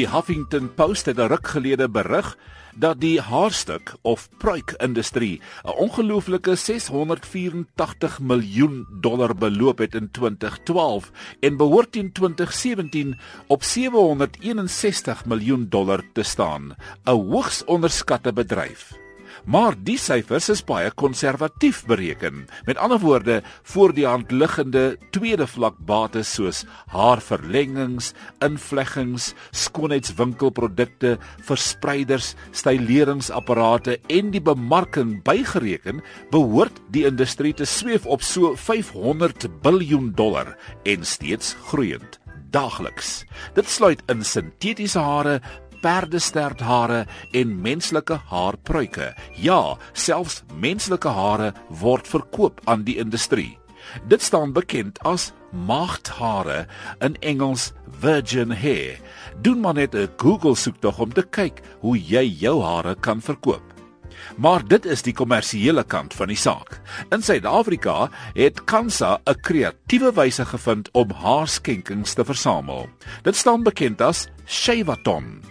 Die Huffington Post het 'n ruk gelede berig dat die haarstuk of pruikindustrie 'n ongelooflike 684 miljoen dollar beloop het in 2012 en behoort in 2017 op 761 miljoen dollar te staan, 'n hoogs onderskatte bedryf. Maar die syfers is baie konservatief bereken. Met ander woorde, voor die hand liggende tweede vlak bates soos haarverlengings, invleggings, skoonheidswinkelprodukte, verspreiders, styleringsapparate en die bemarking bygereken, behoort die industrie te sweef op so 500 miljard dollar en steeds groeiend daagliks. Dit sluit in sintetiese hare, perdesterthare en menslike haarpruike. Ja, selfs menslike hare word verkoop aan die industrie. Dit staan bekend as maagdhare in Engels virgin hair. Doen maar net 'n Google soektog om te kyk hoe jy jou hare kan verkoop. Maar dit is die kommersiële kant van die saak. In Suid-Afrika het Kansa 'n kreatiewe wyse gevind om haarskenkings te versamel. Dit staan bekend as Shavaton.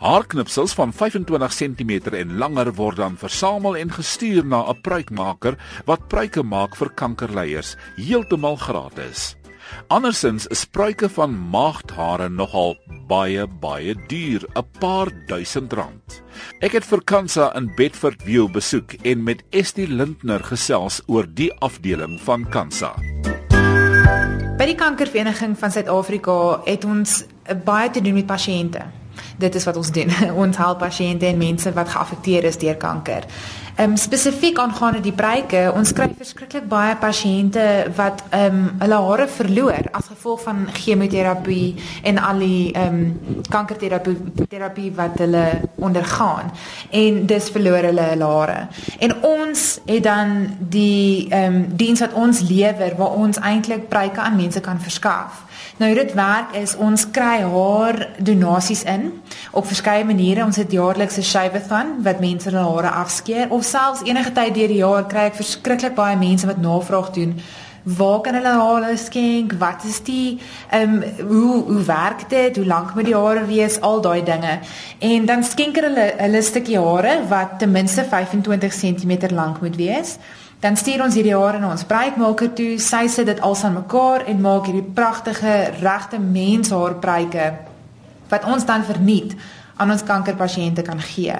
Haarknipsels van 25 cm en langer word dan versamel en gestuur na 'n pruikmaker wat pruike maak vir kankerleiers heeltemal gratis. Andersins is pruike van maagdhare nogal baie baie duur, 'n paar duisend rand. Ek het vir Kansa in Bedford View besoek en met Estie Lindner gesels oor die afdeling van Kansa. By die Kankervereniging van Suid-Afrika het ons baie te doen met pasiënte dit is wat ons doen. ons help pasiënte en mense wat geaffekteer is deur kanker. Ehm um, spesifiek aangaande die pryke, ons kry verskriklik baie pasiënte wat ehm um, hulle hare verloor as gevolg van chemoterapie en al die ehm um, kankerterapie terapie wat hulle ondergaan en dis verloor hulle hulle hare. En ons het dan die ehm um, diens wat ons lewer waar ons eintlik pryke aan mense kan verskaf. Nou dit werk is ons kry haar donasies in op verskeie maniere. Ons het jaarliks 'n shave-a-thon wat mense hulle hare afskeer of selfs enige tyd deur die jaar kry ek verskriklik baie mense wat navraag doen. Waar kan hulle hare skenk? Wat is die ehm um, hoe hoe werk dit? Hoe lank moet die hare wees? Al daai dinge. En dan skenk hulle hulle stukkie hare wat ten minste 25 cm lank moet wees dan stuur ons hierdie hare na ons breikmaker toe. Sy sit dit als aan mekaar en maak hierdie pragtige regte menshaarpryke wat ons dan verniet aan ons kankerpasiënte kan gee.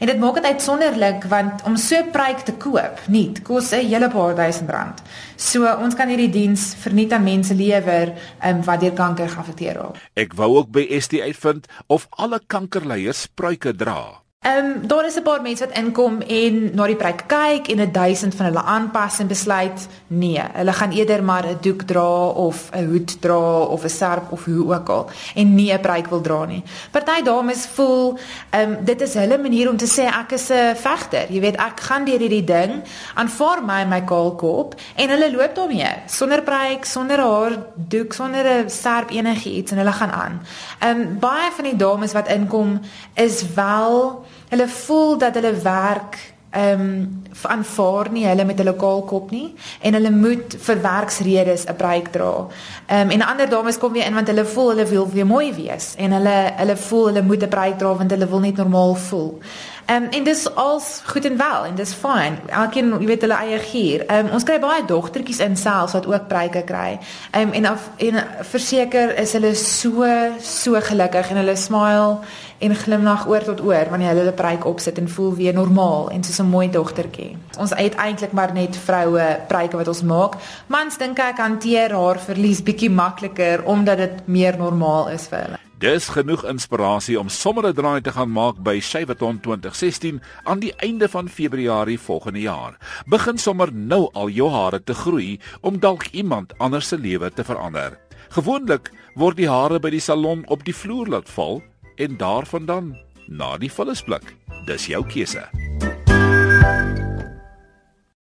En dit maak dit uitsonderlik want om so 'n pryk te koop, nie, kos 'n hele paar duisend rand. So ons kan hierdie diens verniet aan mense lewer um, wat deur kanker geaffekteer raak. Ek wou ook by ST uitvind of alle kankerleiers pryke dra. Ehm um, daar is 'n paar mense wat inkom en na die preek kyk en 'n duisend van hulle aanpas en besluit nee, hulle gaan eerder maar 'n doek dra of 'n hoed dra of 'n serp of hoe ook al en nie 'n preek wil dra nie. Party dames voel ehm um, dit is hulle manier om te sê ek is 'n vegter. Jy weet ek gaan deur hierdie ding aanvaar my my kaalkop en hulle loop daarmee sonder preek, sonder haar doek, sonder 'n serp enigiets en hulle gaan aan. Ehm um, baie van die dames wat inkom is wel hulle voel dat hulle werk ehm um, aanvaar nie hulle met hulle kaalkop nie en hulle moet vir werksredes 'n breek dra. Ehm um, en ander dames kom weer in want hulle voel hulle wil weer mooi wees en hulle hulle voel hulle moet 'n breek dra want hulle wil net normaal voel. Ehm um, en dis als goed en wel en dis fyn. Elkeen, jy weet hulle eie gier. Ehm um, ons kry baie dogtertjies in selfs wat ook breike kry. Ehm um, en af, en verseker is hulle so so gelukkig en hulle smile en glimlag oor tot oor wanneer hulle hulle preek opsit en voel weer normaal en soos 'n mooi dogtertjie. Ons eet eintlik maar net vroue preike wat ons maak. Mans dink ek hanteer haar verlies bietjie makliker omdat dit meer normaal is vir hulle. Dis genoeg inspirasie om sommer 'n draai te gaan maak by Shaveton 2016 aan die einde van Februarie volgende jaar. Begin sommer nou al jou hare te groei om dalk iemand anders se lewe te verander. Gewoonlik word die hare by die salon op die vloer laat val en daarvandaan na die vullisblik. Dis jou keuse.